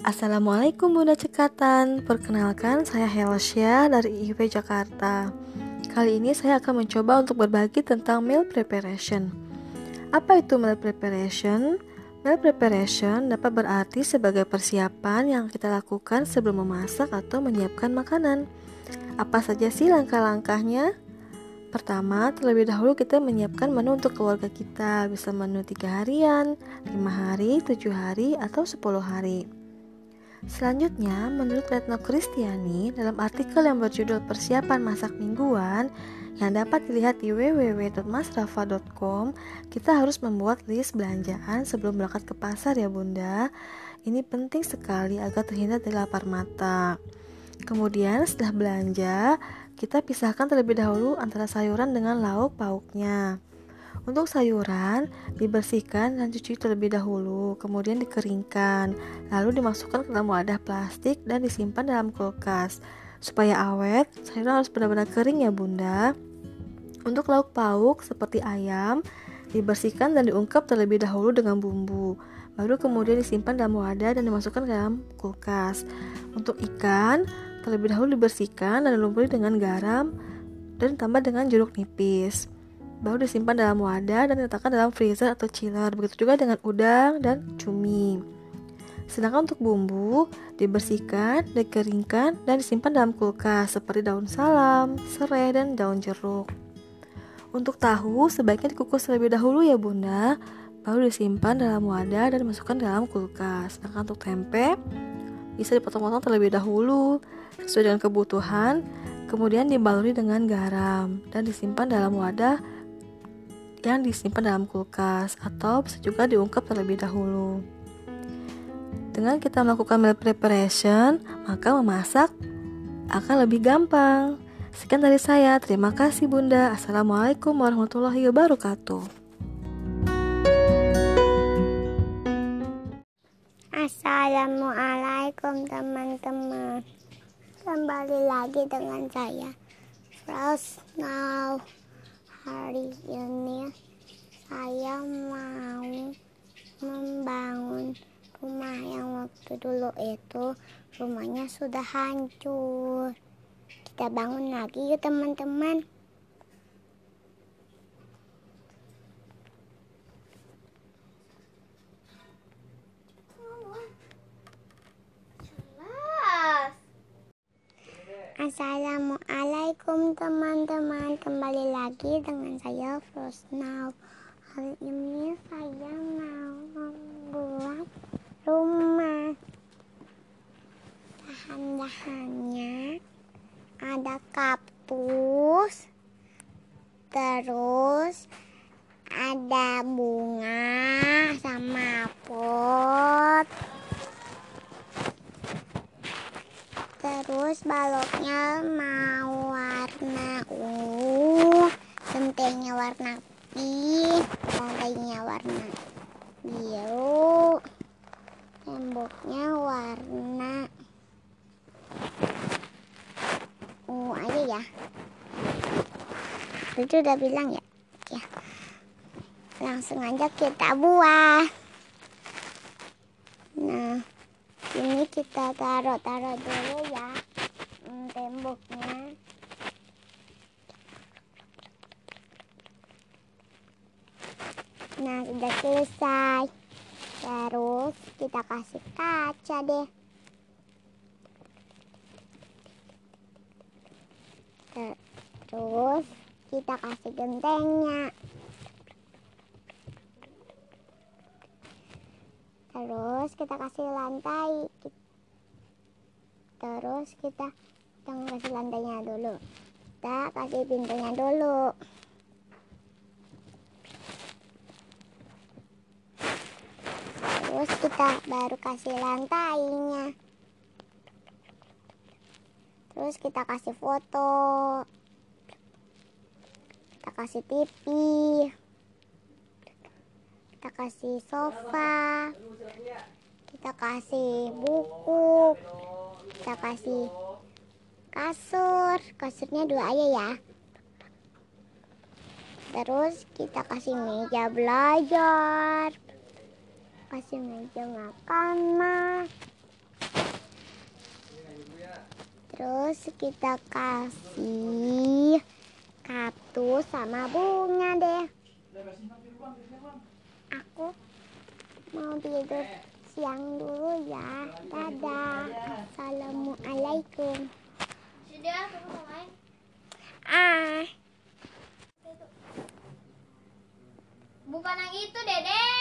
Assalamualaikum Bunda Cekatan. Perkenalkan saya Helsya dari IIP Jakarta. Kali ini saya akan mencoba untuk berbagi tentang meal preparation. Apa itu meal preparation? Meal preparation dapat berarti sebagai persiapan yang kita lakukan sebelum memasak atau menyiapkan makanan. Apa saja sih langkah-langkahnya? Pertama, terlebih dahulu kita menyiapkan menu untuk keluarga kita. Bisa menu 3 harian, 5 hari, 7 hari, atau 10 hari Selanjutnya, menurut Retno Kristiani, dalam artikel yang berjudul Persiapan Masak Mingguan yang dapat dilihat di www.masrafa.com, kita harus membuat list belanjaan sebelum berangkat ke pasar ya bunda. Ini penting sekali agar terhindar dari lapar mata. Kemudian setelah belanja, kita pisahkan terlebih dahulu antara sayuran dengan lauk pauknya. Untuk sayuran, dibersihkan dan cuci terlebih dahulu, kemudian dikeringkan, lalu dimasukkan ke dalam wadah plastik dan disimpan dalam kulkas. Supaya awet, sayuran harus benar-benar kering ya bunda. Untuk lauk pauk seperti ayam, dibersihkan dan diungkap terlebih dahulu dengan bumbu. Baru kemudian disimpan dalam wadah dan dimasukkan ke dalam kulkas. Untuk ikan, terlebih dahulu dibersihkan dan dilumuri dengan garam dan ditambah dengan jeruk nipis baru disimpan dalam wadah dan diletakkan dalam freezer atau chiller. Begitu juga dengan udang dan cumi. Sedangkan untuk bumbu, dibersihkan, dikeringkan, dan disimpan dalam kulkas seperti daun salam, serai, dan daun jeruk. Untuk tahu, sebaiknya dikukus terlebih dahulu ya bunda, baru disimpan dalam wadah dan dimasukkan dalam kulkas. Sedangkan untuk tempe, bisa dipotong-potong terlebih dahulu sesuai dengan kebutuhan, kemudian dibaluri dengan garam dan disimpan dalam wadah yang disimpan dalam kulkas atau bisa juga diungkap terlebih dahulu. Dengan kita melakukan meal preparation, maka memasak akan lebih gampang. Sekian dari saya, terima kasih Bunda. Assalamualaikum warahmatullahi wabarakatuh. Assalamualaikum teman-teman Kembali lagi dengan saya Frost Now hari ini saya mau membangun rumah yang waktu dulu itu rumahnya sudah hancur. Kita bangun lagi yuk teman-teman. Assalamualaikum teman-teman. Kembali lagi dengan saya Frost Now Hari ini saya mau membuat rumah. Bahan-bahannya Ada kapus Terus ada bunga sama pot terus baloknya mau warna ungu gentengnya warna pink lantainya warna biru temboknya warna ungu aja ya. Itu udah bilang ya? Ya langsung aja kita buat nah ini kita taruh-taruh dulu ya hmm, temboknya nah sudah selesai. Terus kita kasih kaca deh. Terus kita kasih gentengnya. Terus kita kasih lantai. Terus kita jangan kasih lantainya dulu. Kita kasih pintunya dulu terus kita baru kasih lantainya. Terus kita kasih foto. Kita kasih TV kita kasih sofa. Kita kasih buku. Kita kasih kasur. Kasurnya dua aja ya. Terus kita kasih meja belajar kasih meja makan mas Terus kita kasih kaktus sama bunga deh. Aku mau tidur siang dulu ya. Dadah. Assalamualaikum.